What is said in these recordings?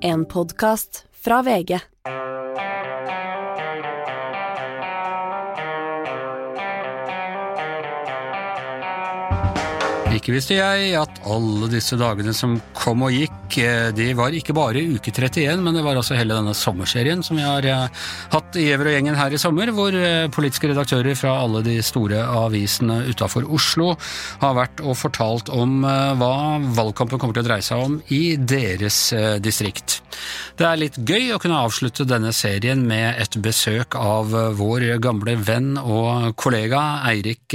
En podkast fra VG. Ikke visste jeg at alle disse dagene som kom og gikk, eh, de var ikke bare uke 31, men det var altså hele denne sommerserien som vi har eh, hatt i Gjever og gjengen her i sommer, hvor eh, politiske redaktører fra alle de store avisene utafor Oslo har vært og fortalt om hva valgkampen kommer til å dreie seg om i deres distrikt. Det er litt gøy å kunne avslutte denne serien med et besøk av vår gamle venn og kollega Eirik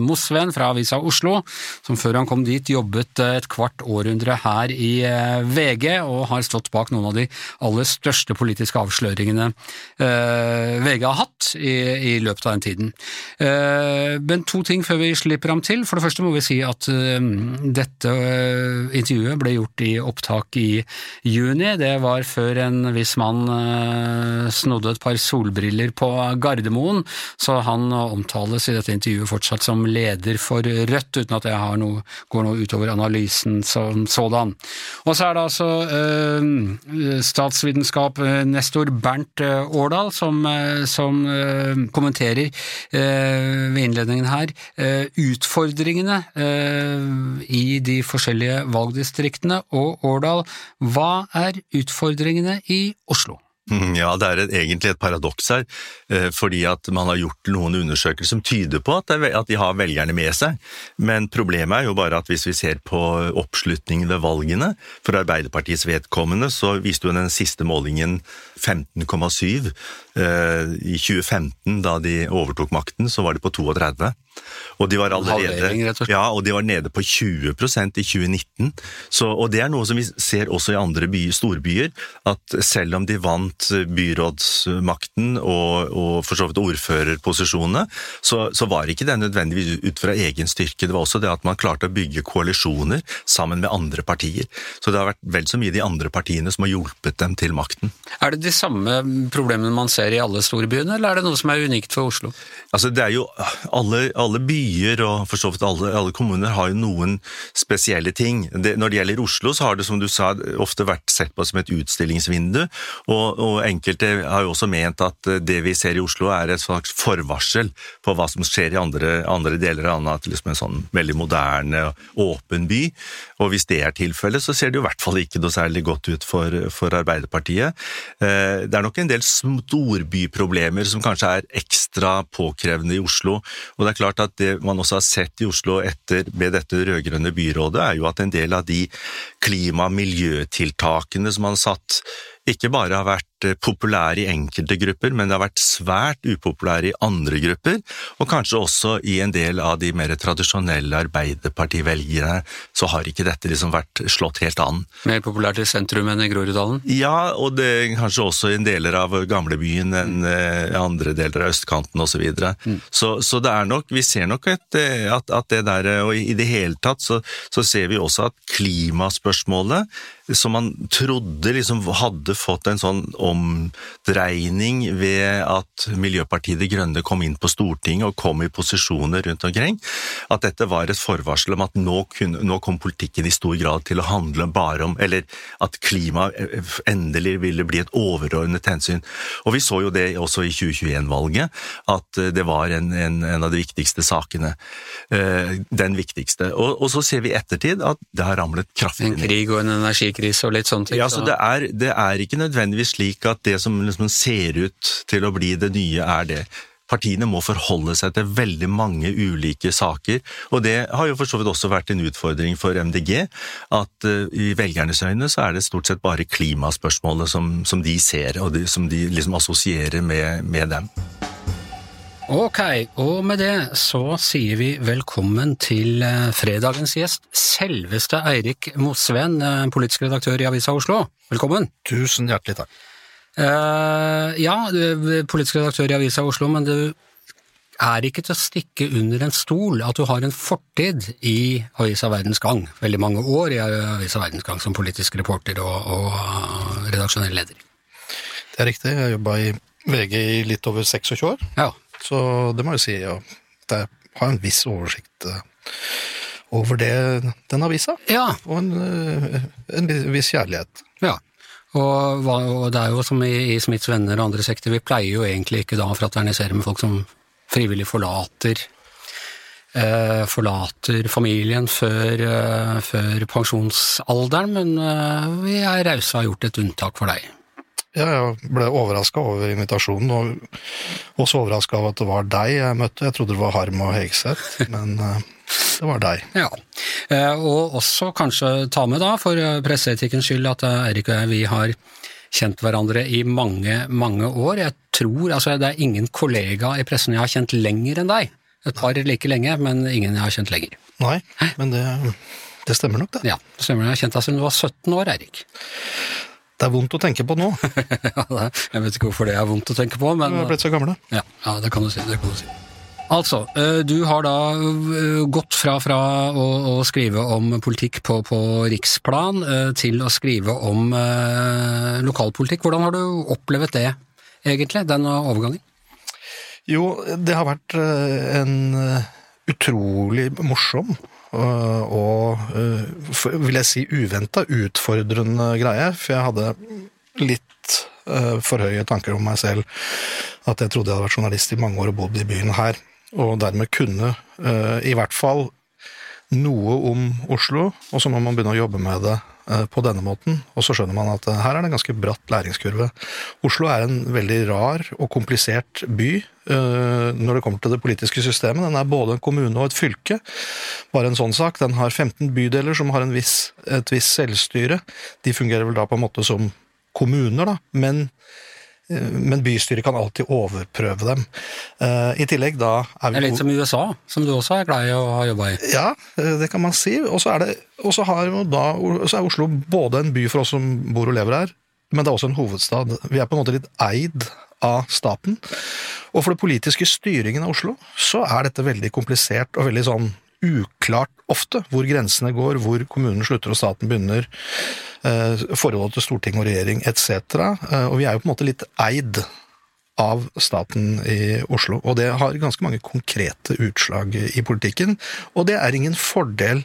Mosven fra Avisa Oslo, som før han kom dit jobbet et kvart århundre her i eh, VG, og har stått bak noen av de aller største politiske avsløringene eh, VG har hatt i, løpet av den tiden. Eh, men to ting før vi slipper ham til. For det første må vi si at dette intervjuet ble gjort i opptak i juni. Det var før en viss mann snodde et par solbriller på Gardermoen, så han omtales i dette intervjuet fortsatt som leder for Rødt, uten at jeg har noe, går noe utover analysen som sådan. Og så er det altså eh, statsvitenskap eh, nestor Bernt eh, Årdal som, eh, som eh, kommenterer eh, ved innledningen her utfordringene i de forskjellige valgdistriktene. Og Årdal, hva er utfordringene i Oslo? Ja, det er egentlig et paradoks her, eh, fordi at man har gjort noen undersøkelser som tyder på at, de har velgerne med seg. Men problemet er jo bare at hvis vi ser på oppslutningen ved valgene, for Arbeiderpartiets vedkommende, så viste jo den siste målingen 15,7. Eh, I 2015, da de overtok makten, så var de på 32. Og de var allerede ja, og de var nede på 20% i 2019. Så, og det er noe som vi ser også i andre by, storbyer, at selv om de vant byrådsmakten og, og for så vidt ordførerposisjonene, så, så var ikke det nødvendigvis ut fra egen styrke. Det var også det at man klarte å bygge koalisjoner sammen med andre partier. Så det har vært vel så mye de andre partiene som har hjulpet dem til makten. Er det de samme problemene man ser i alle storbyene, eller er det noe som er unikt for Oslo? Altså, det er jo alle, alle byer og for så vidt alle, alle, kommuner har jo noen spesielle ting. Det, når det gjelder Oslo, så har det som du sa ofte vært sett på som et utstillingsvindu, og, og, enkelte har jo også ment at det vi ser i Oslo er et slags forvarsel på hva som skjer i andre, andre deler av landet, liksom en sånn veldig moderne åpen by. Og hvis det er tilfellet, så ser det jo i hvert fall ikke noe særlig godt ut for, for Arbeiderpartiet. Eh, det er nok en del storbyproblemer som kanskje er ekstra påkrevende i Oslo, og det er klart at det man også har sett i Oslo etter med dette rød-grønne byrådet, er jo at en del av de klima- og miljøtiltakene som man har satt ikke bare har vært Eh, populær i enkelte grupper, men det har vært svært upopulær i andre grupper, og kanskje også i en del av de mer tradisjonelle arbeiderpartivelgerne, så har ikke dette liksom vært slått helt an. Mer populært i sentrum enn i Groruddalen? Ja, og det kanskje også i en deler av gamlebyen enn i mm. andre deler av østkanten osv. Så, videre. mm. så Så det er nok, vi ser nok et, eh, at, at, det der, og i det hele tatt så, så ser vi også at klimaspørsmålet, som man trodde liksom hadde fått en sånn omdreining ved at Miljøpartiet De Grønne kom inn på Stortinget og kom i posisjoner rundt omkring, at dette var et forvarsel om at nå, kunne, nå kom politikken i stor grad til å handle bare om Eller at klima endelig ville bli et overordnet hensyn. Og vi så jo det også i 2021-valget, at det var en, en, en, av de viktigste sakene. Eh, den viktigste. Og, og, så ser vi i ettertid at det har ramlet kraftig ned. En krig og en energikrise og litt sånne ting? Ja, så det er, det er ikke nødvendigvis slik at det som liksom ser ut til å bli det nye, er det. Partiene må forholde seg til veldig mange ulike saker, og det har jo for så vidt også vært en utfordring for MDG, at uh, i velgernes øyne så er det stort sett bare klimaspørsmålet som, som de ser, og de, som de liksom assosierer med, med dem. Ok, og med det så sier vi velkommen til eh, fredagens gjest, selveste Eirik Mosveen, eh, politisk redaktør i Avisa Oslo. Velkommen. Tusen hjertelig takk. Uh, ja, er politisk redaktør i Avisa Oslo, men du er ikke til å stikke under en stol at du har en fortid i Avisa Verdens Gang, veldig mange år i Avisa Verdens Gang som politisk reporter og, og redaksjonell leder. Det er riktig, jeg jobba i VG i litt over 26 år, ja. så det må jeg si ja, jeg har en viss oversikt eh, over det, den avisa, ja. og en, eh, en viss kjærlighet. Ja, Og, og det er jo som i, i Smiths venner og andre sekter, vi pleier jo egentlig ikke da å fraternisere med folk som frivillig forlater eh, forlater familien før, eh, før pensjonsalderen, men eh, vi er rause og har gjort et unntak for deg. Ja, jeg ble overraska over invitasjonen, og også overraska av at det var deg jeg møtte. Jeg trodde det var Harm og Hegseth, men eh, det var deg. Ja, eh, og også kanskje ta med da, for eh, presseetikkens skyld, at Eirik Erik og jeg, vi har kjent hverandre i mange, mange år. Jeg tror, altså det er ingen kollega i pressen jeg har kjent lenger enn deg. Et par like lenge, men ingen jeg har kjent lenger. Nei, men det, det stemmer nok, det. Ja, det stemmer. Jeg har kjent deg siden du var 17 år, Erik. Det er vondt å tenke på nå. Jeg vet ikke hvorfor det er vondt å tenke på, men Du har blitt så gamle. Ja, ja det kan du si. Det kan du si. Altså, eh, du har da eh, gått fra, fra å, å skrive om politikk på, på riksplan eh, til å skrive om lokalpolitikk. Hvordan har du opplevd det, egentlig, den overgangen? Jo, det har vært en utrolig morsom og, vil jeg si, uventa, utfordrende greie. For jeg hadde litt for høye tanker om meg selv. At jeg trodde jeg hadde vært journalist i mange år og bodd i byen her. Og dermed kunne eh, i hvert fall noe om Oslo, og så må man begynne å jobbe med det eh, på denne måten. Og så skjønner man at eh, her er det en ganske bratt læringskurve. Oslo er en veldig rar og komplisert by når det kommer til det politiske systemet. Den er både en kommune og et fylke. Bare en sånn sak. Den har 15 bydeler som har viss, et visst selvstyre. De fungerer vel da på en måte som kommuner, da, men men bystyret kan alltid overprøve dem. Eh, I tillegg da er vi Det er litt som USA, som du også er glad i å ha jobba i. ja, eh, det kan man si. Og så er, det, og så har jo da, så er Oslo både en by for oss som bor og lever her, men det er også en hovedstad. Vi er på en måte litt eid av staten. Og for den politiske styringen av Oslo, så er dette veldig komplisert og veldig sånn uklart ofte, hvor grensene går, hvor kommunen slutter og staten begynner, eh, forholdet til storting og regjering etc. Eh, og vi er jo på en måte litt eid av staten i Oslo, og det har ganske mange konkrete utslag i politikken. Og det er ingen fordel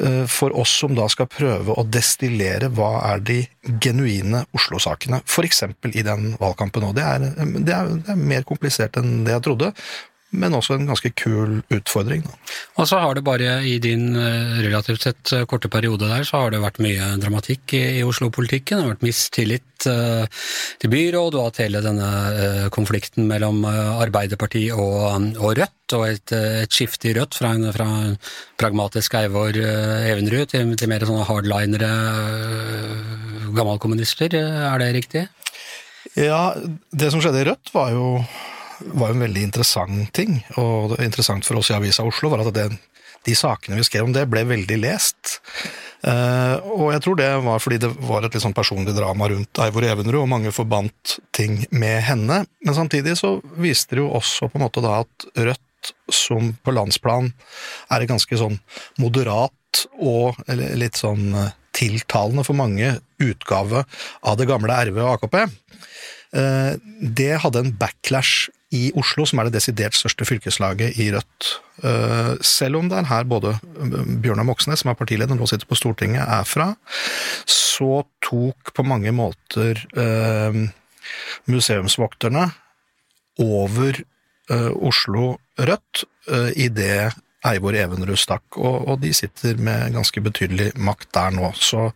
eh, for oss som da skal prøve å destillere hva er de genuine Oslo-sakene, f.eks. i den valgkampen nå. Det er, det, er, det er mer komplisert enn det jeg trodde, men også en ganske kul utfordring. Da. Og så har det bare i din eh, relativt sett eh, korte periode der, så har det vært mye dramatikk i, i Oslo-politikken. Det har vært mistillit eh, til byråd, og at hatt hele denne konflikten mellom eh, Arbeiderpartiet og, og Rødt, og et, et skifte i Rødt fra en, fra en pragmatisk Eivor Evenrud til, til mer sånne hardlinere gammalkommunister, gammelkommunister. Er det riktig? Ja, det som skjedde i Rødt var jo, var en veldig interessant ting, og det interessant for oss i Avisa Oslo var at det, de sakene vi skrev om det, ble veldig lest. Uh, og jeg tror det var fordi det var et litt sånn personlig drama rundt Eivor Evenrud, og mange forbandt ting med henne. Men samtidig så viste det jo også på en måte da at Rødt, som på landsplan er et ganske sånn moderat og litt sånn eh, tiltalende for mange utgave av det gamle RV og AKP, eh, det hadde en backlash i Oslo, som er det desidert største fylkeslaget i Rødt. Eh, Selv om det er her både Bjørnar Moxnes, som er partileder, nå sitter på Stortinget, er fra, så tok på mange måter eh, museumsvokterne over eh, Oslo Rødt idet Eivor Evenrud stakk, og, og de sitter med ganske betydelig makt der nå. Så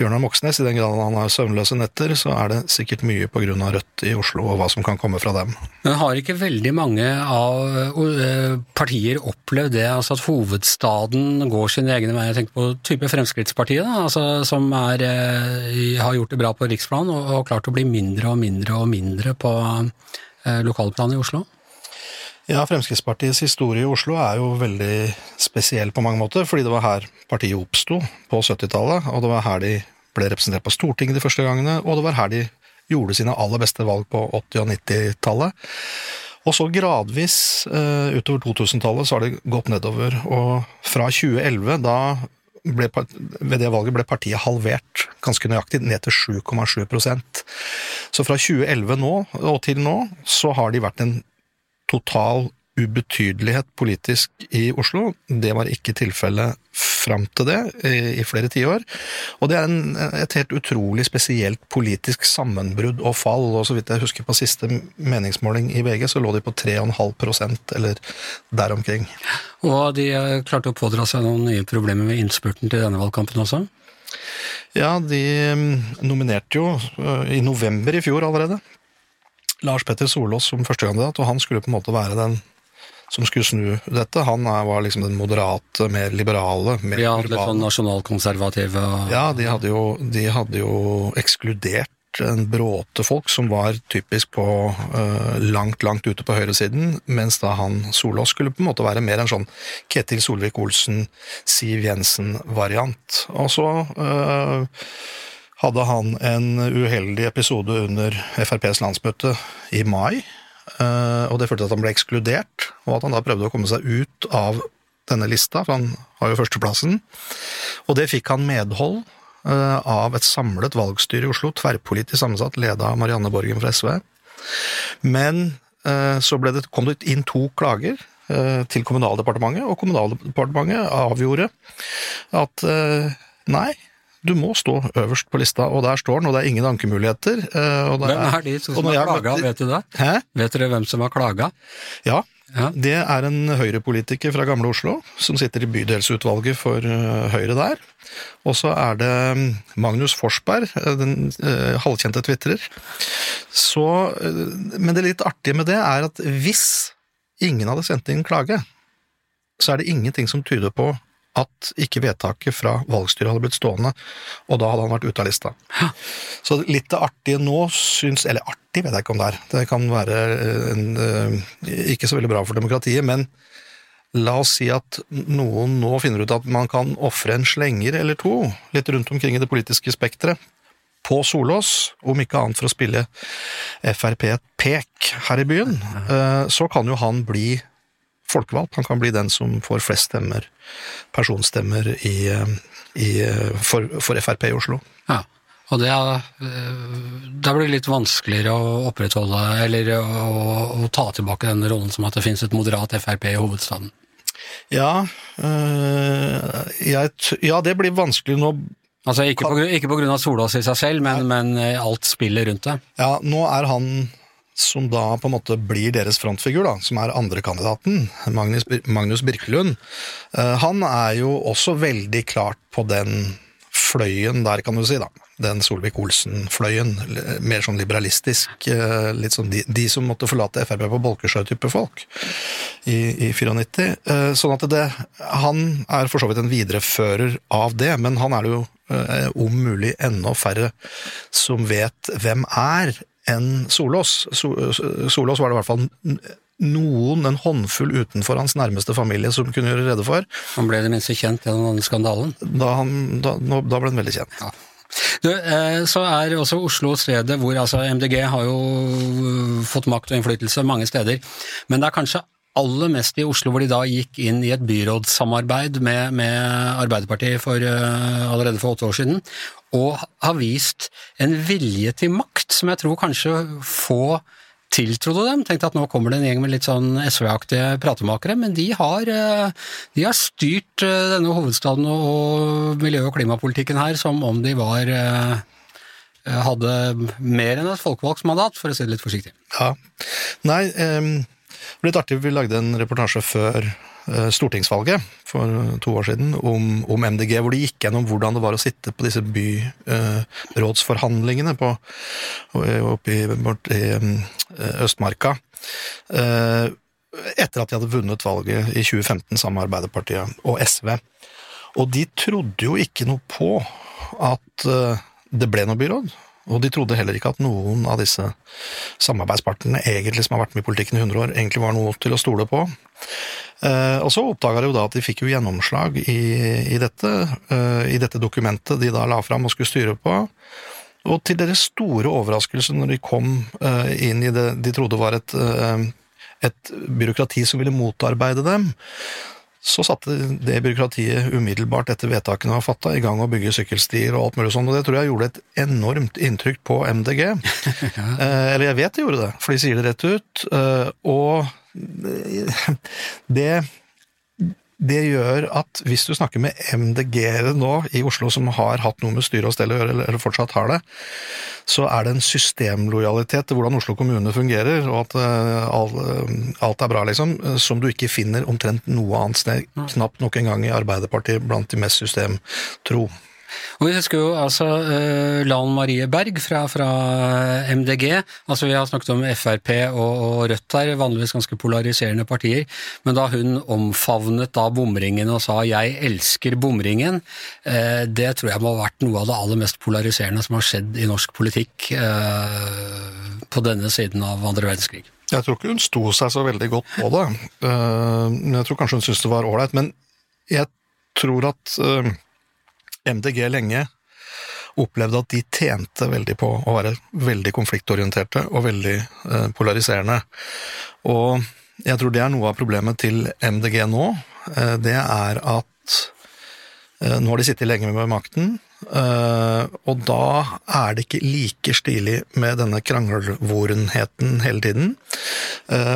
Bjørnar Moxnes, i den grad han har søvnløse netter, så er det sikkert mye på grunn av Rødt i Oslo og hva som kan komme fra dem. Men har ikke veldig mange av eh, partier opplevd det, altså at hovedstaden går sine egne veier? Jeg tenker på type Fremskrittspartiet, da, altså, som er, eh, har gjort det bra på riksplan og, og klart å bli mindre og mindre og mindre på lokalplanet i Oslo? Ja, Fremskrittspartiets historie i Oslo er jo veldig spesiell på mange måter, fordi det var her partiet oppsto på 70-tallet, og det var her de ble representert på Stortinget de første gangene, og det var her de gjorde sine aller beste valg på 80- og 90-tallet. Og så gradvis eh, utover 2000-tallet så har det gått nedover, og fra 2011, da ble, ved det valget ble partiet halvert ganske nøyaktig, ned til 7,7% Så fra 2011 nå og til nå, så har de vært en total ubetydelighet politisk i Oslo. Det var ikke tilfellet fram til det i, flere tiår. Og det er en, et helt utrolig spesielt politisk sammenbrudd og fall. og Så vidt jeg husker på siste meningsmåling i VG, så lå de på 3,5% eller der omkring. Og de eh, klarte å pådra seg noen nye problemer med innspurten til denne valgkampen også? Ja, de mm, nominerte jo eh, i november i fjor allerede Lars Petter Solås som førstekandidat, og han skulle på en måte være den som skulle snu dette. Han var liksom den moderate, mer liberale. Mer ja, litt sånn nasjonalkonservative Ja, de hadde, jo, de hadde jo ekskludert en bråte folk som var typisk på uh, langt, langt ute på høyresiden, mens da han Solås skulle på en måte være mer en sånn Ketil Solvik-Olsen, Siv Jensen-variant. Og så uh, hadde han en uheldig episode under FrPs landsmøte i mai, eh, og det førte til at han ble ekskludert, og at han da prøvde å komme seg ut av denne lista, for han har jo førsteplassen. Og det fikk han medhold eh, av et samlet valgstyre i Oslo, tverrpolitisk sammensatt, leda av Marianne Borgen fra SV. Men eh, så det, kom det inn to klager til Kommunaldepartementet, og Kommunaldepartementet avgjorde at nei, du må stå øverst på lista, og der står den, og det er ingen ankemuligheter. Eh, hvem er de som har klaga, vet du det? Hæ? Vet dere hvem som har klaga? Ja, ja. Det er en høyrepolitiker fra Gamle Oslo som sitter i bydelsutvalget for eh, Høyre der. Og så er det mm, Magnus Forsberg, eh, den uh, halvkjente tvitrer. Så Men det litt artige med det er at hvis ingen hadde sendt inn klage, så er det ingenting som tyder på at ikke vedtaket fra valgstyret hadde blitt stående, og da hadde han vært ute av lista. Så litt det artige nå syns Eller artig vet jeg ikke om det er, det kan være en, eh, ikke så veldig bra for demokratiet, men la oss si at noen nå finner ut at man kan ofre en slenger eller to litt rundt omkring i det politiske spekteret. På Solås, om ikke annet for å spille Frp et pek her i byen, eh, så kan jo han bli folkevalgt. Han kan bli den som får flest stemmer, personstemmer, i, i, for, for, Frp i Oslo. Ja, og det er, da blir det litt vanskeligere å opprettholde, eller å, å ta tilbake den rollen som at det finnes et moderat Frp i hovedstaden. Ja, øh, jeg, ja det blir vanskelig nå Altså Ikke på, ikke på grunn av Solås i seg selv, men, men alt spillet rundt det? Ja, nå er han som da på en måte blir deres frontfigur, da, som er andrekandidaten, Magnus, Magnus Birkelund, eh, han er jo også veldig klart på den fløyen der, kan du si, da. Den Solvik-Olsen-fløyen. Mer sånn liberalistisk. Eh, litt sånn de, de som måtte forlate Frp på Bolkesjø-type folk i, i 94. Eh, sånn at det Han er for så vidt en viderefører av det, men han er det jo om mulig enda færre som vet hvem er, enn Solås. Solås var det i hvert fall noen, en håndfull utenfor hans nærmeste familie som kunne gjøre rede for. Han ble det minste kjent gjennom denne skandalen? Da, han, da, da, ble han veldig kjent. Ja. Du, eh, så er også Oslo stedet hvor altså MDG har jo fått makt og innflytelse mange steder, men det er kanskje aller mest i Oslo, hvor de da gikk inn i et byrådssamarbeid med, med Arbeiderpartiet for, uh, allerede for åtte år siden, og har vist en vilje til makt som jeg tror kanskje få tiltrodde dem. Tenkte at nå kommer det en gjeng med litt sånn SV-aktige pratemakere, men de har, eh, de har styrt eh, denne hovedstaden og miljø- og klimapolitikken her som om de var hadde mer enn et folkevalgsmandat, for å si det litt forsiktig. Ja. Nei, um, det ble litt artig, vi lagde en reportasje før Eh, stortingsvalget for to år siden om, om, MDG, hvor de gikk gjennom hvordan det var å sitte på disse byrådsforhandlingene på, oppe i, i eh, Østmarka. Eh, etter at de hadde vunnet valget i 2015 sammen med Arbeiderpartiet og SV. Og de trodde jo ikke noe på at det ble noe byråd. Og de trodde heller ikke at noen av disse samarbeidspartnerne egentlig som har vært med i politikken i 100 år, egentlig var noe til å stole på. Eh, og så oppdaga de jo da at de fikk jo gjennomslag i, i, dette, eh, i dette dokumentet de da la fram og skulle styre på. Og til deres store overraskelse når de kom eh, inn i det de trodde var et, et byråkrati som ville motarbeide dem, så satte det byråkratiet umiddelbart etter vedtakene var fatta, i gang å bygge sykkelstier og alt mulig sånt, og det tror jeg gjorde et enormt inntrykk på MDG. ja. Eller jeg vet de gjorde det, for de sier det rett ut. Og det det gjør at hvis du snakker med MDG-ere nå i Oslo som har hatt noe med styre og stell å gjøre, eller, fortsatt har det, så er det en systemlojalitet til hvordan Oslo kommune fungerer, og at all, uh, alt er bra, liksom, som du ikke finner omtrent noe annet sted, knapt nok engang i Arbeiderpartiet blant de mest systemtro. Og Vi husker jo altså uh, Lan Marie Berg fra, fra, MDG. altså Vi har snakket om Frp og, og Rødt her, vanligvis ganske polariserende partier. Men da hun omfavnet da bomringen og sa 'jeg elsker bomringen', uh, det tror jeg må ha vært noe av det aller mest polariserende som har skjedd i norsk politikk uh, på denne siden av andre verdenskrig. Jeg tror ikke hun sto seg så veldig godt på det. Men jeg tror kanskje hun syntes det var ålreit. Men jeg tror at MDG lenge opplevde at de tjente veldig på å være veldig konfliktorienterte og veldig eh, polariserende. Og jeg tror det er noe av problemet til MDG nå. Eh, det er at eh, nå har de sittet lenge med makten, og da er det ikke like stilig med denne krangelvorenheten hele tiden.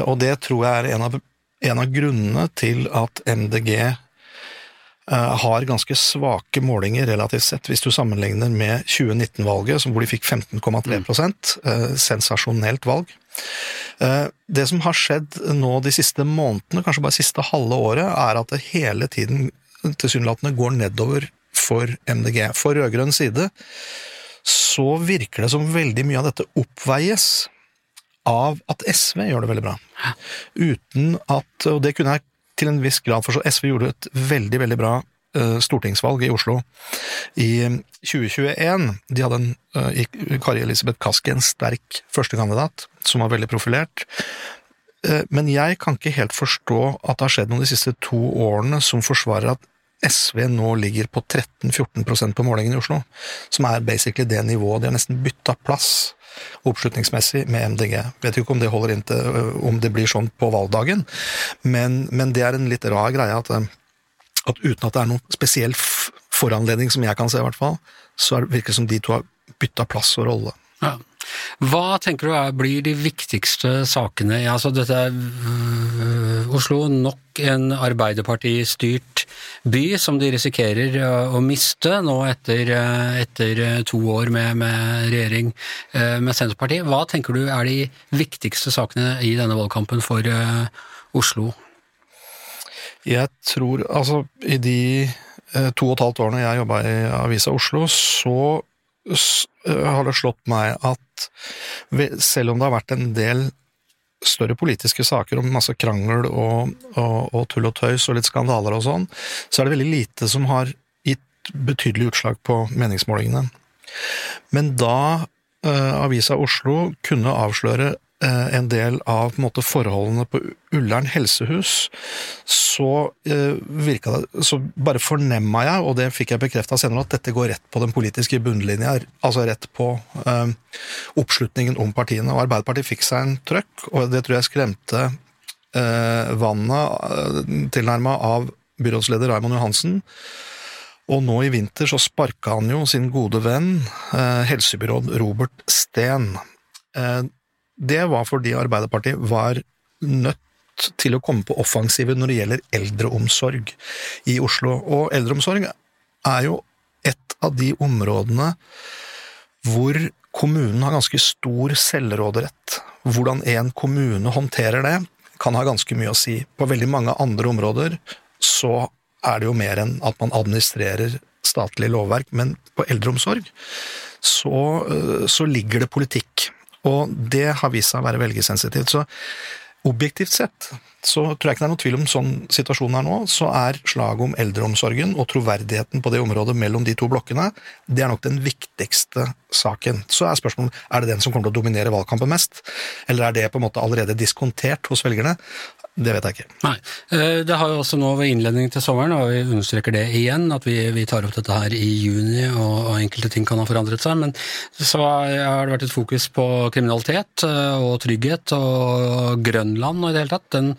Og det tror jeg er en av, en av grunnene til at MDG har ganske svake målinger relativt sett, hvis du sammenligner med 2019-valget, hvor de fikk 15,3 mm. Eh, sensasjonelt valg. Eh, det som har skjedd nå de siste månedene, kanskje bare siste halve året, er at det hele tiden tilsynelatende går nedover for MDG. For rød-grønn side så virker det som veldig mye av dette oppveies av at SV gjør det veldig bra. Uten at Og det kunne jeg til en viss grad for så SV gjorde et veldig, veldig bra uh, stortingsvalg i Oslo i 2021. De hadde en, uh, Kari Elisabeth Kaski, en sterk førstekandidat, som var veldig profilert. Men jeg kan ikke helt forstå at det har skjedd noe de siste to årene som forsvarer at SV nå ligger på 13-14% på målingen i Oslo, som er basically det nivået. De har nesten bytta plass oppslutningsmessig med MDG. Vet ikke om det holder inn til, om det blir sånn på valgdagen, men, men det er en litt rar greie at, øh, at, uten at det er noen spesiell foranledning, som jeg kan se i hvert fall, så virker det som de to har bytta plass og rolle. Ja. Hva tenker du er, blir de viktigste sakene? Altså, dette er øh, Oslo, nok en Arbeiderpartistyrt by som de risikerer å miste nå etter, øh, etter to år med, med, regjering øh, med Senterpartiet. Hva tenker du er de viktigste sakene i denne valgkampen for Oslo? Jeg tror altså i de to og et halvt årene jeg jobba i Avisa Oslo, så har det slått meg at selv om det har vært en del større politiske saker om masse krangel og, og, og tull og tøys og litt skandaler og sånn, så er det veldig lite som har gitt betydelig utslag på meningsmålingene. Men da uh, Avisa Oslo kunne avsløre Eh, en del av på en måte, forholdene på Ullern helsehus, så eh, virka det Så bare fornemma jeg, og det fikk jeg bekrefta senere, at dette går rett på den politiske bunnlinja, altså rett på eh, oppslutningen om partiene. Og Arbeiderpartiet fikk seg en trøkk, og det tror jeg skremte eh, vannet eh, tilnærma av byrådsleder Raymond Johansen. Og nå i vinter så sparka han jo sin gode venn, eh, helsebyråd Robert Steen. Eh, det var fordi Arbeiderpartiet var nødt til å komme på offensiven når det gjelder eldreomsorg i Oslo. Og eldreomsorg er jo et av de områdene hvor kommunen har ganske stor selvråderett. Hvordan en kommune håndterer det, kan ha ganske mye å si. På veldig mange andre områder så er det jo mer enn at man administrerer statlig lovverk, men på eldreomsorg så, øh, så ligger det politikk. Og det har vist seg å være velgersensitivt. Så objektivt sett så tror jeg ikke det er noen tvil om sånn situasjonen er nå, så er slaget om eldreomsorgen og troverdigheten på det området mellom de to blokkene, det er nok den viktigste saken. Så er spørsmålet er det den som kommer til å dominere valgkampen mest, eller er det på en måte allerede diskontert hos velgerne? Det vet jeg ikke. Nei. Eh, det har jo også nå ved innledning til sommeren, og vi understreker det igjen, at vi, vi tar opp dette her i juni, og, og, enkelte ting kan ha forandret seg. Men så har det vært et fokus på kriminalitet eh, og trygghet og Grønland og i det hele tatt. Den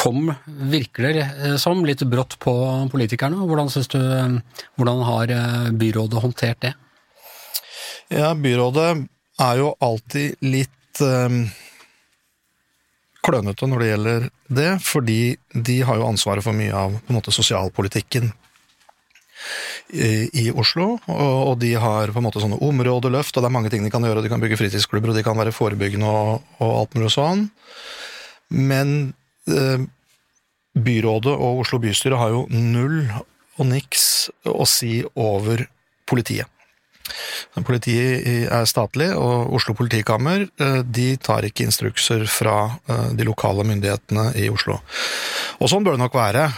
kom, virker det eh, som, litt brått på politikerne. Hvordan syns du, hvordan har byrådet håndtert det? Ja, byrådet er jo alltid litt klønete når det gjelder det, fordi de har jo ansvaret for mye av på en måte sosialpolitikken i, i Oslo, og, og de har på en måte sånne områdeløft, og det er mange ting de kan gjøre. De kan bygge fritidsklubber, og de kan være forebyggende og, og alt mulig sånn. Men eh, byrådet og Oslo bystyre har jo null og niks å si over politiet. Politiet er statlig, og Oslo politikammer eh, de tar ikke instrukser fra eh, de lokale myndighetene i Oslo. Og sånn bør det nok være,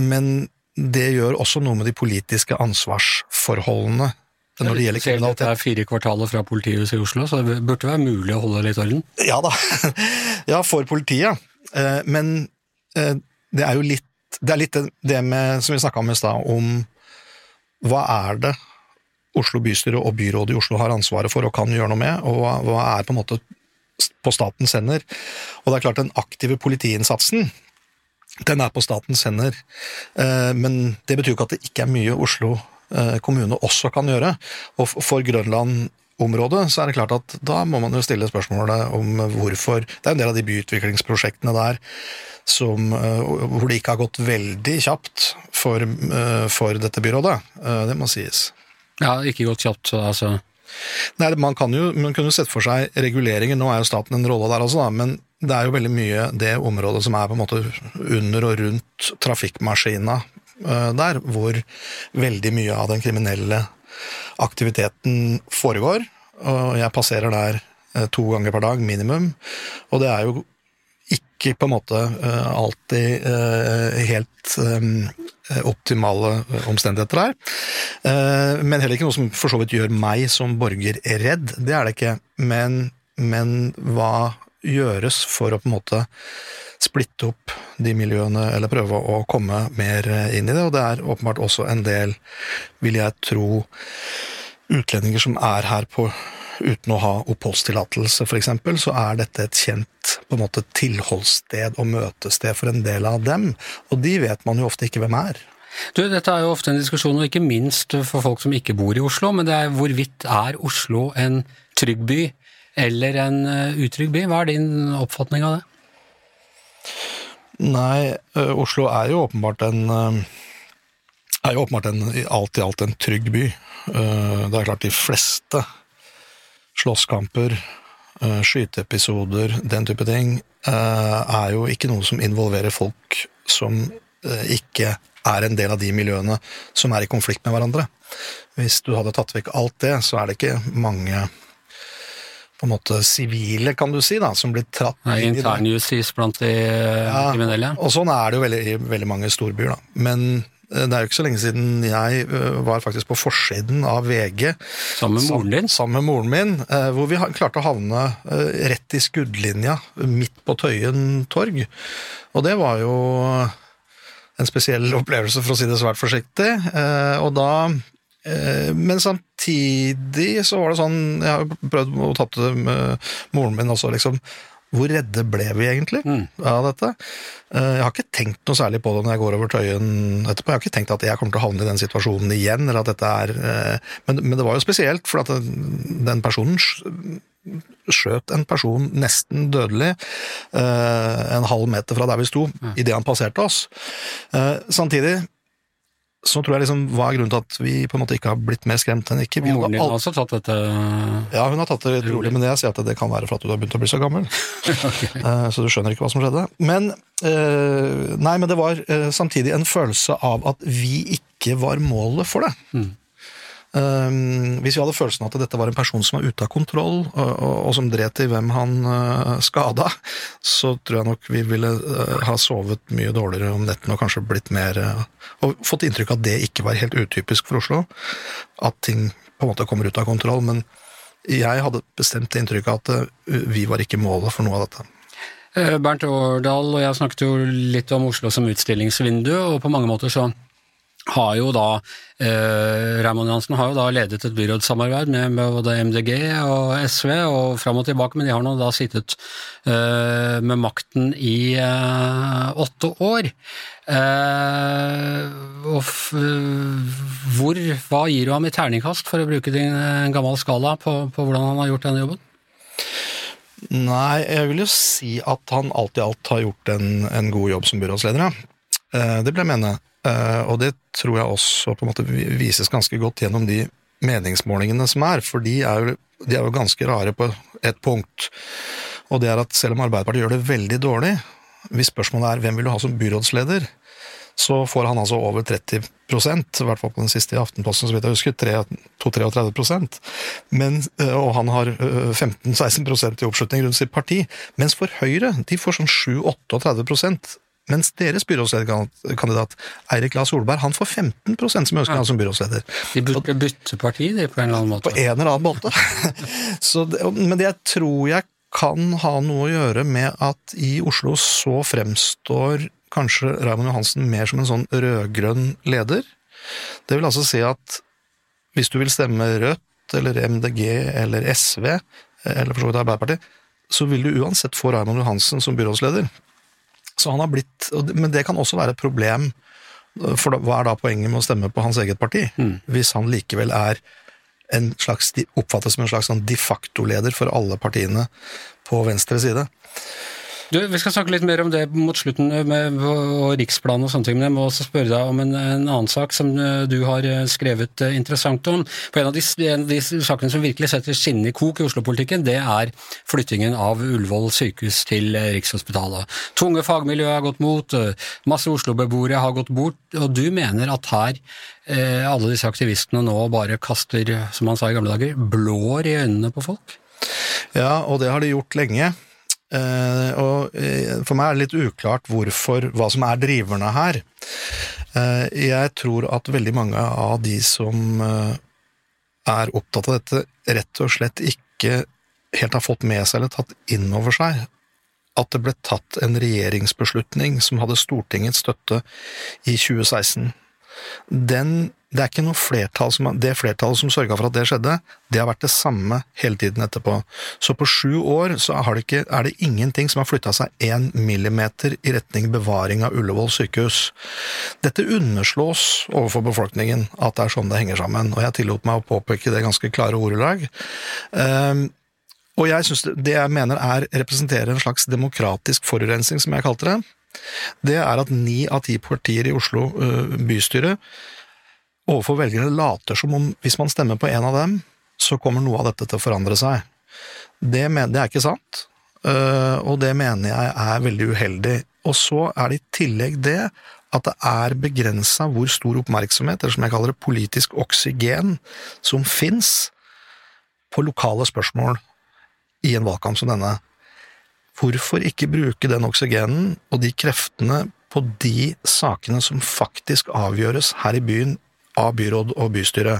men det gjør også noe med de politiske ansvarsforholdene når det gjelder kriminalitet. Det er fire kvartaler fra politihuset i Oslo, så det burde være mulig å holde litt orden? Ja da. Ja, for politiet. Eh, men det er jo litt Det er litt det med, som vi snakka om i stad, om hva er det Oslo bystyre og byrådet i Oslo har ansvaret for og kan gjøre noe med, og hva er på en måte på statens hender. Og det er klart, den aktive politiinnsatsen den er på statens hender, eh, men det betyr ikke at det ikke er mye Oslo eh, kommune også kan gjøre. Og for Grønland-området så er det klart at da må man jo stille spørsmålet om hvorfor Det er en del av de byutviklingsprosjektene der som, eh, hvor det ikke har gått veldig kjapt for, for dette byrådet. Det må sies. Ja, ikke gått kjapt, altså Nei, man kan jo man kunne sett for seg reguleringer, nå er jo staten en rolle der også, da, men det er jo veldig mye det området som er på en måte under og rundt trafikkmaskina eh, der, hvor veldig mye av den kriminelle aktiviteten foregår. Og jeg passerer der eh, to ganger per dag, minimum. Og det er jo ikke på en måte eh, alltid helt optimale omstendigheter der. Men heller ikke noe som for så vidt gjør meg som borger redd. Det er det ikke. Men, men hva gjøres for å på en måte splitte opp de miljøene, eller prøve å komme mer inn i det. Og det er åpenbart også en del, vil jeg tro, utlendinger som er her på uten å ha oppholdstillatelse, f.eks., så er dette et kjent på en måte tilholdssted og møtested for en del av dem. Og de vet man jo ofte ikke hvem er. Du, Dette er jo ofte en diskusjon, og ikke minst for folk som ikke bor i Oslo, men det er hvorvidt er Oslo en trygg by? eller en eh, utrygg by. Hva er din oppfatning av det? Nei, Oslo er jo åpenbart en er jo åpenbart en, alt i alt en trygg by. Det er klart de fleste slåsskamper, skyteepisoder, den type ting, er jo ikke noe som involverer folk som ikke er en del av de miljøene som er i konflikt med hverandre. Hvis du hadde tatt vekk alt det, så er det ikke mange på en måte sivile, kan du si, da, som blir tratt Nei, inn i det. Internjustis blant de kriminelle. ja. Og sånn er det jo veldig, i veldig mange storbyer, da. Men eh, det er jo ikke så lenge siden jeg eh, var faktisk på forsiden av VG. Sammen med moren din? Sammen med moren min, hvor vi klarte å havne rett i skuddlinja midt på Tøyen torg. Og det var jo en spesiell opplevelse, for å si det svært forsiktig. Og da Eh, men samtidig så var det sånn Jeg har prøvd å ta det med moren min også, liksom. Hvor redde ble vi egentlig mm. av dette? Eh, jeg har ikke tenkt noe særlig på det når jeg går over Tøyen etterpå. Jeg har ikke tenkt at jeg kommer til å havne i den situasjonen igjen, eller at dette er eh, Men, men det var jo spesielt, for at den personen skjøt en person nesten dødelig en halv meter fra der vi sto, ja. idet han passerte oss. Samtidig så tror jeg liksom, Hva er grunnen til at vi på en måte ikke har blitt mer skremt enn ikke? Vi Moren din har også tatt dette Ja, hun har tatt det rolig, men jeg sier at det kan være for at du har begynt å bli så gammel. okay. Eh, så du skjønner ikke hva som skjedde. Men eh, Nei, men det var eh, samtidig en følelse av at vi ikke var målet for det. Mm. Ehm, hvis vi hadde følelsen at dette var en person som var ute av kontroll, og, som dret i hvem han uh, skada, så tror jeg nok vi ville uh, ha sovet mye dårligere om nettene og kanskje blitt mer uh, Og fått inntrykk av at det ikke var helt utypisk for Oslo. At ting på en måte kommer ut av kontroll. Men jeg hadde bestemt inntrykk av at vi var ikke målet for noe av dette. Bernt Årdal og jeg snakket jo litt om Oslo som utstillingsvindu, og på mange måter så har jo da eh, Raymond Johansen har jo da ledet et byrådssamarbeid med, både MDG og SV, og fram og tilbake, men de har nå da sittet eh, med makten i eh, åtte år. Eh, og hvor, hva gir du ham i terningkast, for å bruke din, en gammel skala, på, på hvordan han har gjort denne jobben? Nei, jeg vil jo si at han alt i alt har gjort en, en god jobb som byrådsleder, ja. Eh, Det vil jeg mene. Eh, Og det tror jeg også på en måte vises ganske godt gjennom de meningsmålingene som er, for de er jo, de er jo ganske rare på et punkt. Og det er at selv om Arbeiderpartiet gjør det veldig dårlig, hvis spørsmålet er hvem vil du ha som byrådsleder, så får han altså over 30 i hvert fall på den siste i Aftenposten, så vidt jeg husker, 32-33 Men, eh, og han har øh, 15-16% i oppslutning rundt sitt parti. Mens for Høyre, de får sånn 7-38 mens deres byrådslederkandidat Eirik Lahr Solberg han får 15 som ønsker han som byrådsleder. De burde bytte parti, de, på en eller annen måte. På en eller annen måte. Så det, men det jeg tror jeg kan ha noe å gjøre med at i Oslo så fremstår kanskje Raymond Johansen mer som en sånn rød-grønn leder. Det vil altså si at hvis du vil stemme Rødt eller MDG eller SV, eller for så vidt Arbeiderpartiet, så vil du uansett få Raymond Johansen som byrådsleder. Så han har blitt, Men det kan også være et problem, for hva er da poenget med å stemme på hans eget parti? Hvis han likevel er en slags, oppfattes som en slags sånn de facto-leder for alle partiene på venstre side. Du, Vi skal snakke litt mer om det mot slutten, med og riksplan og sånne ting, men jeg må også spørre deg om en, en annen sak som eh, du har eh, skrevet eh, interessant om. For En av de, en av de sakene som virkelig setter skinnene i kok i Oslo-politikken, det er flyttingen av Ullevål sykehus til Rikshospitalet. Tunge fagmiljøer har gått mot, masse Oslo-beboere har gått bort, og du mener at her eh, alle disse aktivistene nå bare kaster, som man sa i gamle dager, blår i øynene på folk? Ja, og det har de gjort lenge. Uh, og uh, For meg er det litt uklart hvorfor, hva som er driverne her. Uh, jeg tror at veldig mange av de som er opptatt av dette, rett og slett ikke helt har fått med seg eller tatt inn over seg at det ble tatt en regjeringsbeslutning som hadde Stortingets støtte i 2016. Den det er ikke noe flertall som, det flertallet som sørga for at det skjedde, det har vært det samme hele tiden etterpå. Så på sju år så det ikke, er det ingenting som har flytta seg én millimeter i retning bevaring av Ullevål sykehus. Dette underslås overfor befolkningen, at det er sånn det henger sammen, og jeg tillot meg å påpeke det ganske klare ordelag. Um, og jeg synes det, jeg mener er representerer en slags demokratisk forurensning, som jeg kalte det, det er at ni av ti partier i Oslo uh, bystyre overfor velgerne later som om hvis man stemmer på en av dem, så kommer noe av dette til å forandre seg. Det, det er ikke sant, og det mener jeg er veldig uheldig. Og så er det i tillegg det at det er begrensa hvor stor oppmerksomhet, eller som jeg kaller det politisk oksygen, som fins på lokale spørsmål i en valgkamp som denne. Hvorfor ikke bruke den oksygenen og de kreftene på de sakene som faktisk avgjøres her i byen av byråd og bystyre,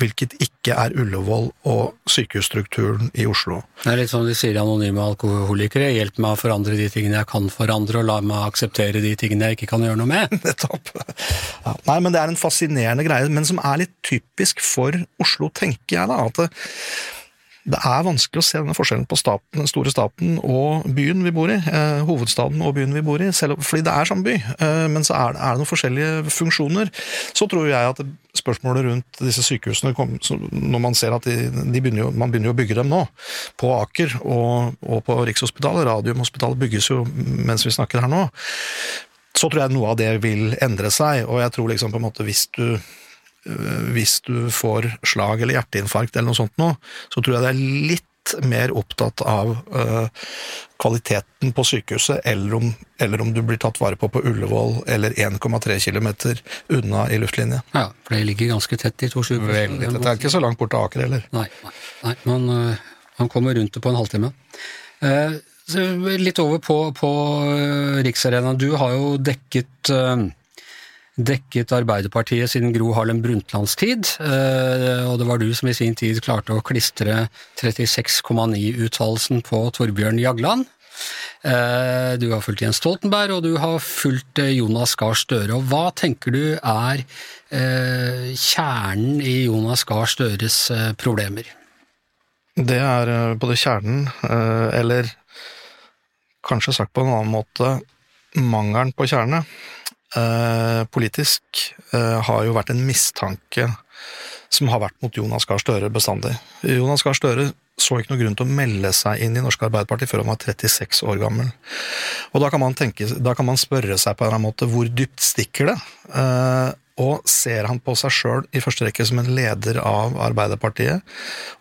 hvilket ikke er Ullevål og sykehusstrukturen i Oslo. Det er litt som de sier anonyme alkoholikere, hjelp meg å forandre de tingene jeg kan forandre, og la meg akseptere de tingene jeg ikke kan gjøre noe med. Nettopp. Ja, nei, men det er en fascinerende greie, men som er litt typisk for Oslo, tenker jeg da. at det, er vanskelig å se denne forskjellen på staten, den store staten og byen vi bor i. Eh, hovedstaden og byen vi bor i, selv, fordi det er samme by. Eh, men så er det, er det, noen forskjellige funksjoner. Så tror jeg at spørsmålet rundt disse sykehusene, kom, når man ser at de, de begynner jo, man begynner jo å bygge dem nå, på Aker og, og på Rikshospitalet, Radiumhospitalet bygges jo mens vi snakker her nå, så tror jeg noe av det vil endre seg. Og jeg tror liksom på en måte hvis du hvis du får slag eller hjerteinfarkt eller noe sånt noe, så tror jeg det er litt mer opptatt av uh, kvaliteten på sykehuset, eller om, eller om, du blir tatt vare på på Ullevål eller 1,3 km unna i luftlinje. Ja, for det ligger ganske tett, de to sykehusene. Det er ikke så langt bort til Aker heller. Nei, nei man, uh, man, kommer rundt det på en halvtime. Uh, litt over på, på Riksarenaen. Du har jo dekket dekket Arbeiderpartiet siden Gro Harlem Brundtlands tid, eh, og det var du som i sin tid klarte å klistre 36,9-uttalelsen på Torbjørn Jagland. Eh, du har fulgt Jens Stoltenberg, og du har fulgt eh, Jonas Gahr Støre. Og hva tenker du er kjernen i Jonas Gahr Støres problemer? Det er både kjernen, eller kanskje sagt på en annen måte, mangelen på kjerne politisk eh, har jo vært en mistanke som har vært mot Jonas Gahr Støre bestandig. Jonas Gahr Støre så ikke noe grunn til å melde seg inn i Norske Arbeiderparti før han var 36 år gammel. Og da kan man, tenke, da kan man spørre seg på en eller annen måte hvor dypt stikker det? Eh, og ser han på seg sjøl i første rekke som en leder av Arbeiderpartiet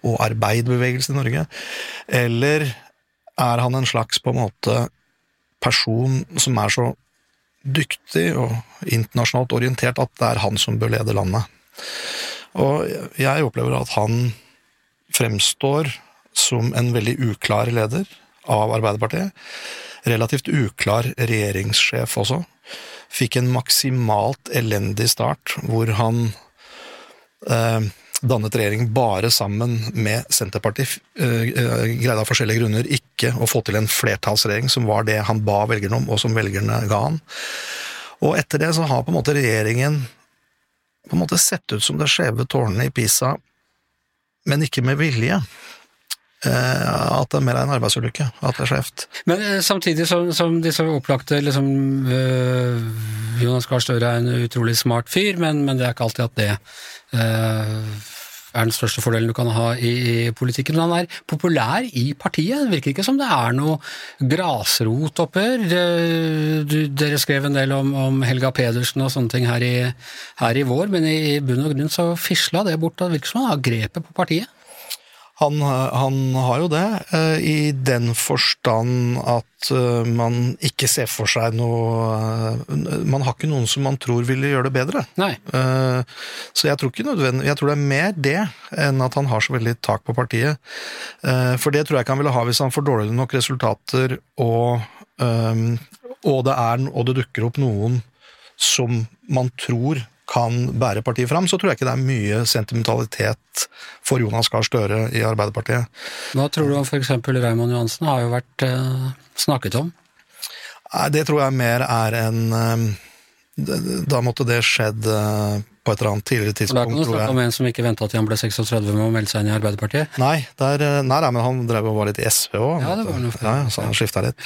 og arbeiderbevegelsen i Norge, eller er han en slags på en måte person som er så dyktig og internasjonalt orientert at det er han som bør lede landet? Og jeg opplever at han fremstår som en veldig uklar leder av Arbeiderpartiet. Relativt uklar regjeringssjef også. Fikk en maksimalt elendig start, hvor han eh, dannet regjering bare sammen med Senterpartiet. Eh, eh, greide av forskjellige grunner ikke å få til en flertallsregjering, som var det han ba velgerne om, og som velgerne ga han. Og etter det så har på en måte regjeringen på en måte sett ut som det skjeve tårnet i Pisa, men ikke med vilje. Eh, at det er mer en arbeidsulykke, at det er skjevt. Men eh, samtidig som, som disse opplagte liksom, øh, Jonas Gahr Støre er en utrolig smart fyr, men, men, det er ikke alltid at det øh, er den største fordelen du kan ha i, i, politikken. Men han er populær i partiet. Det virker ikke som det er noe grasrotopphør. Dere skrev en del om, om, Helga Pedersen og sånne ting her i, her i vår, men i, i bunn og grunn så fisla det bort. Det virker som han har grepet på partiet. Han, han, har jo det, eh, i den forstand at eh, man ikke ser for seg noe eh, Man har ikke noen som man tror ville gjøre det bedre. Nei. Så jeg tror ikke nødvendig, jeg tror det er mer det enn at han har så veldig tak på partiet. For det tror jeg ikke han ville ha hvis han får dårligere nok resultater og, og, det, er, og det dukker opp noen som man tror kan bære partiet fram, så tror jeg ikke det er mye sentimentalitet for Jonas Gahr Støre i Arbeiderpartiet. Hva tror du om f.eks. Raymond Johansen, har jo vært eh, snakket om? Det tror jeg mer er en eh, Da måtte det skjedd eh, på et eller annet tidligere tidspunkt. Det er ikke noe snakk om en som ikke venta til han ble 36 med å melde seg inn i Arbeiderpartiet? Nei, der, nei, nei, men han drev og var litt i SV òg. Ja, det var noe ja, så han skifta litt.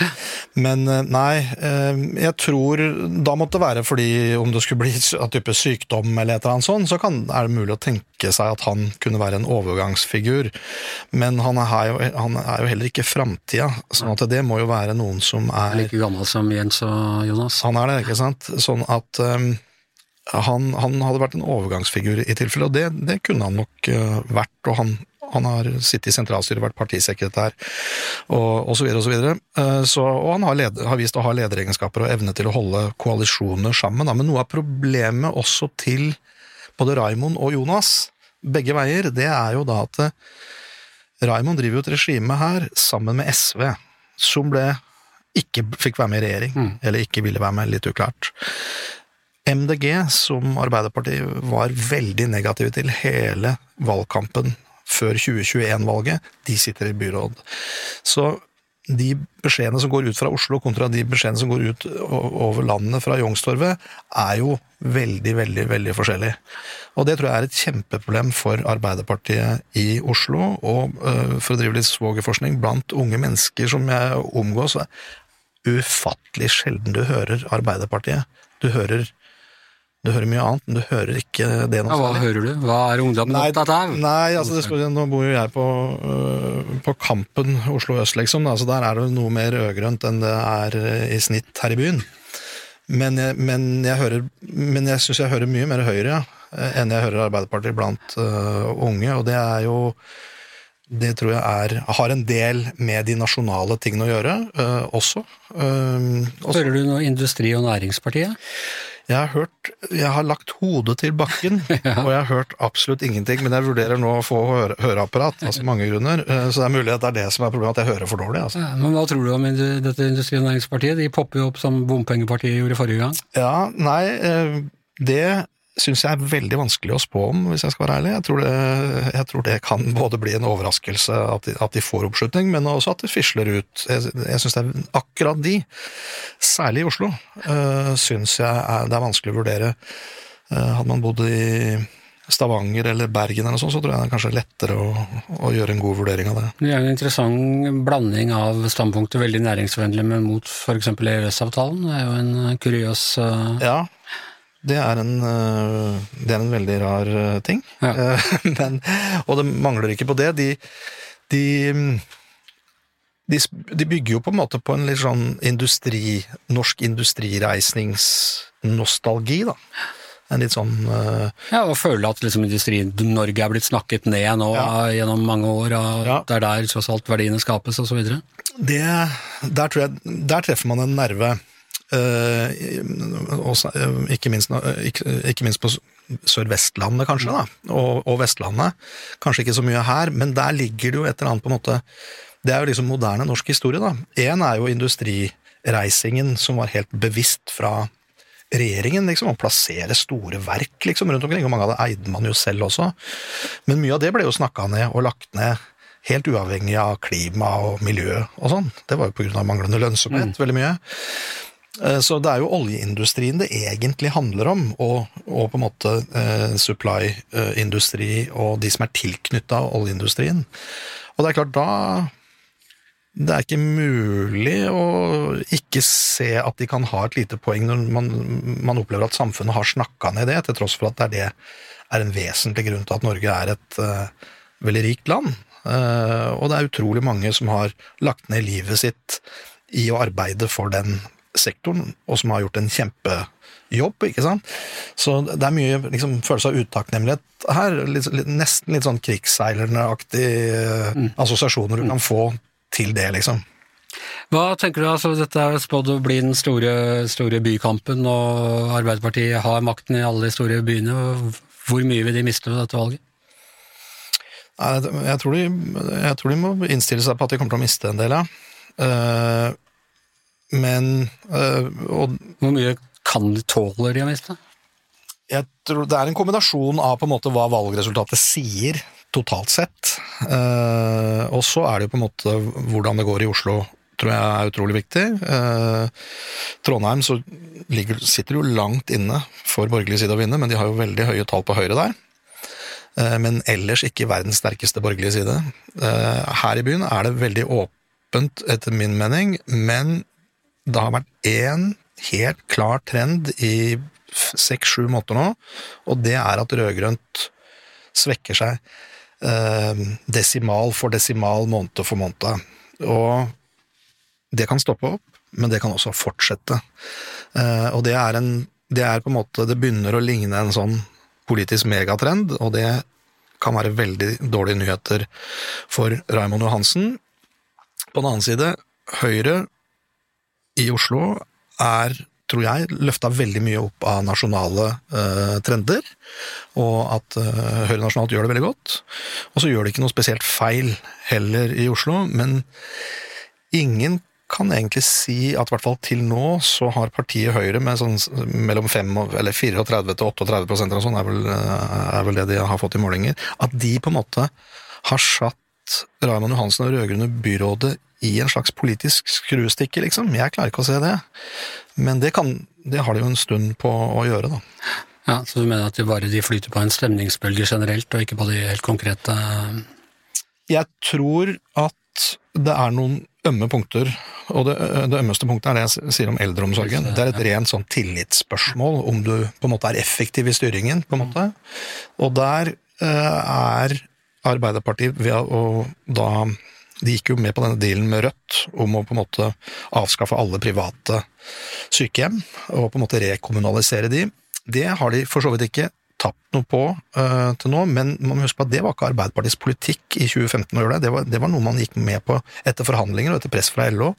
Men eh, nei, eh, jeg tror Da måtte det være fordi om det skulle bli en type sykdom eller et eller annet sånt, så kan, er det mulig å tenke seg at han kunne være en overgangsfigur. Men han er jo, han er jo heller ikke framtida, sånn at det må jo være noen som er Like gammel som Jens og Jonas? Han er det, ikke sant. Sånn at um, han, han, hadde vært en overgangsfigur i tilfelle, og det, det kunne han nok uh, vært. og han, han har sittet i sentralstyret, vært partisekretær og osv. Og, så videre, og, så uh, så, og han har, led, har, vist å ha lederegenskaper og evne til å holde koalisjoner sammen. Da. Men noe av problemet også til både Raimond og Jonas, begge veier, det er jo da at uh, Raimond driver jo et regime her sammen med SV, som ble ikke fikk være med i regjering, mm. eller ikke ville være med, litt uklart. MDG, som Arbeiderpartiet var veldig negative til hele valgkampen før 2021-valget, de sitter i byråd. Så de beskjedene som går ut fra Oslo kontra de beskjedene som går ut over landet fra Youngstorget, er jo veldig, veldig veldig forskjellige. Og det tror jeg er et kjempeproblem for Arbeiderpartiet i Oslo, og øh, for å drive litt svogerforskning blant unge mennesker som jeg omgås, ufattelig sjelden du hører Arbeiderpartiet. Du hører du hører mye annet, men du hører ikke det noe ja, Hva hører du? Hva er ungdommen opptatt av? Nei, altså, skal, nå bor jo jeg på, uh, på Kampen Oslo øst, liksom, så der er det noe mer rødgrønt enn det er øh, i snitt her i byen. Men jeg, men jeg, hører, men jeg syns jeg hører mye mer Høyre ja, enn jeg hører Arbeiderpartiet blant uh, unge, og det er jo det tror jeg er, har en del med de nasjonale tingene å gjøre, uh, også. Også. Hører du noe Industri- og Næringspartiet? Jeg har hørt Jeg har lagt hodet til bakken, ja. og jeg har hørt absolutt ingenting. Men jeg vurderer nå å få høre, høreapparat, altså mange grunner. Eh, så det er mulig at det er det som er problemet, at jeg hører for dårlig. Altså. Ja, men hva tror du om dette Industri- og Næringspartiet? De popper jo opp som bompengepartiet gjorde forrige gang. Ja, nei, eh, det syns jeg er veldig vanskelig å spå om, hvis jeg skal være ærlig. Jeg tror det, jeg tror det kan både bli en overraskelse at de, at de får oppslutning, men også at det fisler ut. Jeg, jeg syns det er akkurat de, særlig i Oslo, uh, syns jeg er, det er vanskelig å vurdere. Uh, hadde man bodd i Stavanger eller Bergen eller sånn, så tror jeg det er kanskje lettere å, å, gjøre en god vurdering av det. Det er en interessant blanding av standpunkter, veldig næringsvennlig, men mot f.eks. EØS-avtalen. Det er jo en kuriøs uh... Ja, det er en, det er en veldig rar ting. Ja. Men, og det mangler ikke på det. De, de, de, de bygger jo på en måte på en litt sånn industri, norsk industrireisningsnostalgi, da. En litt sånn uh, Ja, og føle at liksom Industri-Norge er blitt snakket ned nå Ja. gjennom mange år, og Ja. det er der tross alt verdiene skapes, videre. der, tror jeg, der treffer man en nerve. Eh, eh, ikke, minst, eh, ikke, minst på Sør-Vestlandet, kanskje, da, og, og Vestlandet. Kanskje ikke så mye her, men der ligger det jo et eller annet på en måte Det er jo liksom moderne norsk historie, da. Én er jo industrireisingen, som var helt bevisst fra regjeringen, liksom, å plassere store verk liksom, rundt omkring, og mange av det eide man jo selv også. Men mye av det ble jo snakka ned og lagt ned helt uavhengig av klima og miljø og sånn. Det var jo av manglende lønnsomhet, veldig mye. Eh, Så det er jo oljeindustrien det egentlig handler om, og, og på en måte eh, supply-industri og de som er tilknytta oljeindustrien. Og det er klart, da det er ikke mulig å ikke se at de kan ha et lite poeng når man, man opplever at samfunnet har snakka ned det, til tross for at det er, det er en vesentlig grunn til at Norge er et eh, veldig rikt land. Eh, og det er utrolig mange som har lagt ned livet sitt i å arbeide for den sektoren, og som har gjort en kjempejobb, ikke sant. Så det er mye liksom, følelse av utakknemlighet her, litt, litt, nesten litt sånn krigsseilerneaktige eh, assosiasjoner du kan få til det, liksom. Hva tenker du, altså dette er spådd å bli den store, store bykampen, og Arbeiderpartiet har makten i alle de store byene. Hvor mye vil de miste ved dette valget? Jeg tror, de, jeg tror de må innstille seg på at de kommer til å miste en del, ja. Men øh, Og Hvor mye kan de tåler de miste? jeg tror det er en kombinasjon av på en måte hva valgresultatet sier, totalt sett. uh, og så er det jo på en måte hvordan det går i Oslo, tror jeg er utrolig viktig. Uh, Trondheim så ligger, sitter jo langt inne for borgerlig side å vinne, men de har jo veldig høye tall på Høyre der. Uh, men ellers ikke verdens sterkeste borgerlige side. Her i byen er det veldig åpent, etter min mening, men det har vært én helt klar trend i seks-sju måneder nå, og det er at rød-grønt svekker seg eh, desimal for desimal, måned for måned. Og det kan stoppe opp, men det kan også fortsette. Eh, og det er en det er på en måte, det begynner å ligne en sånn politisk megatrend, og det kan være veldig dårlige nyheter for Raymond Johansen. På den annen side, Høyre i Oslo er, tror jeg, løfta veldig mye opp av nasjonale eh, trender, og at eh, Høyre nasjonalt gjør det veldig godt. Og så gjør det ikke noe spesielt feil heller i Oslo, men ingen kan egentlig si at i hvert fall til nå så har partiet Høyre med sånn mellom 5, eller 34 til 38 prosent eller sånn, er vel, er vel det de har fått i målinger, at de på en måte har satt Raymond Johansen og rød-grønne byrådet i en slags politisk skruestikke, liksom. Jeg klarer ikke å se det. Men det, kan, det har de jo en stund på å gjøre, da. Ja, Så du mener at de bare de flyter på en stemningsbølge generelt, og ikke på de helt konkrete Jeg tror at det er noen ømme punkter, og det, det ømmeste punktet er det jeg sier om eldreomsorgen. Det er et rent sånn tillitsspørsmål, om du på en måte er effektiv i styringen, på en måte. Og der eh, er Arbeiderpartiet ved å da De gikk jo med på denne dealen med Rødt om å på en måte avskaffe alle private sykehjem, og på en måte rekommunalisere de. Det har de for så vidt ikke tapt noe på uh, til nå, men man må huske på at det var ikke Arbeiderpartiets politikk i 2015 å gjøre det. Det var, det var noe man gikk med på etter forhandlinger og etter press fra LO,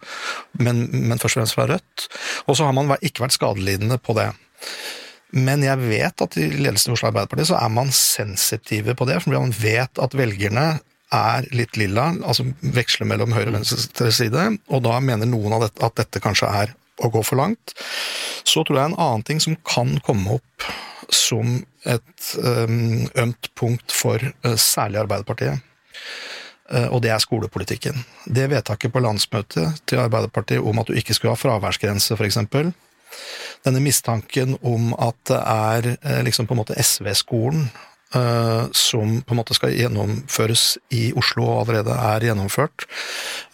men, men først og fremst fra Rødt. Og så har man ikke vært skadelidende på det. Men jeg vet at i ledelsen i Oslo Arbeiderparti så er man sensitive på det, for man vet at velgerne er litt lilla, altså veksler mellom høyre og venstre side, og da mener noen av dette, at dette kanskje er å gå for langt. Så tror jeg en annen ting som kan komme opp som et ømt punkt for øh, særlig Arbeiderpartiet, øh, og det er skolepolitikken. Det vedtaket på landsmøtet til Arbeiderpartiet om at du ikke skulle ha fraværsgrense, f.eks. Denne mistanken om at det er eh, liksom på en måte SV-skolen eh, som på en måte skal gjennomføres i Oslo og allerede er gjennomført.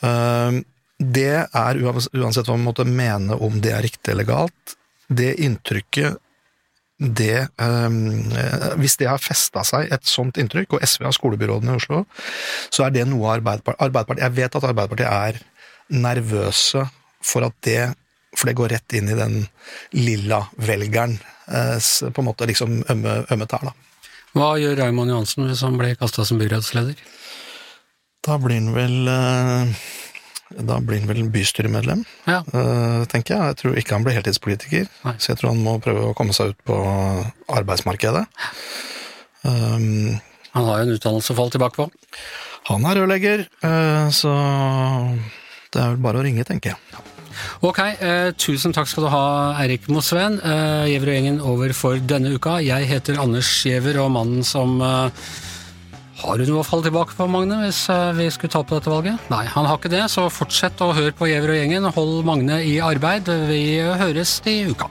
Eh, det er, uansett hva man måtte mene om det er riktig eller galt, det inntrykket det eh, Hvis det har festa seg et sånt inntrykk, og SV har skolebyråden i Oslo, så er det noe Arbeiderpartiet Arbeiderpartiet Jeg vet at Arbeiderpartiet er nervøse for at det For det går rett inn i den lilla velgeren på en måte liksom ømme, ømme tær, da. Hva gjør Raymond Johansen hvis han blir kasta som byrådsleder? Da blir han vel eh, da blir han vel bystyremedlem, Ja. eh, tenker jeg. Jeg tror ikke han blir heltidspolitiker, Nei. så jeg tror han må prøve å komme seg ut på arbeidsmarkedet. Um, Han har jo en utdannelse å falle tilbake på. han er rørlegger, eh, så det er vel bare å ringe, tenker jeg. Ok, eh, tusen takk skal du ha, Eirik Mosveen. Eh, og gjengen over for denne uka. Jeg heter Anders Gjever, og mannen som eh, Har du noe å falle tilbake på, Magne, hvis eh, vi skulle ta på dette valget? Nei, han har ikke det, så fortsett å høre på Gjever og gjengen. Hold Magne i arbeid. Vi høres i uka.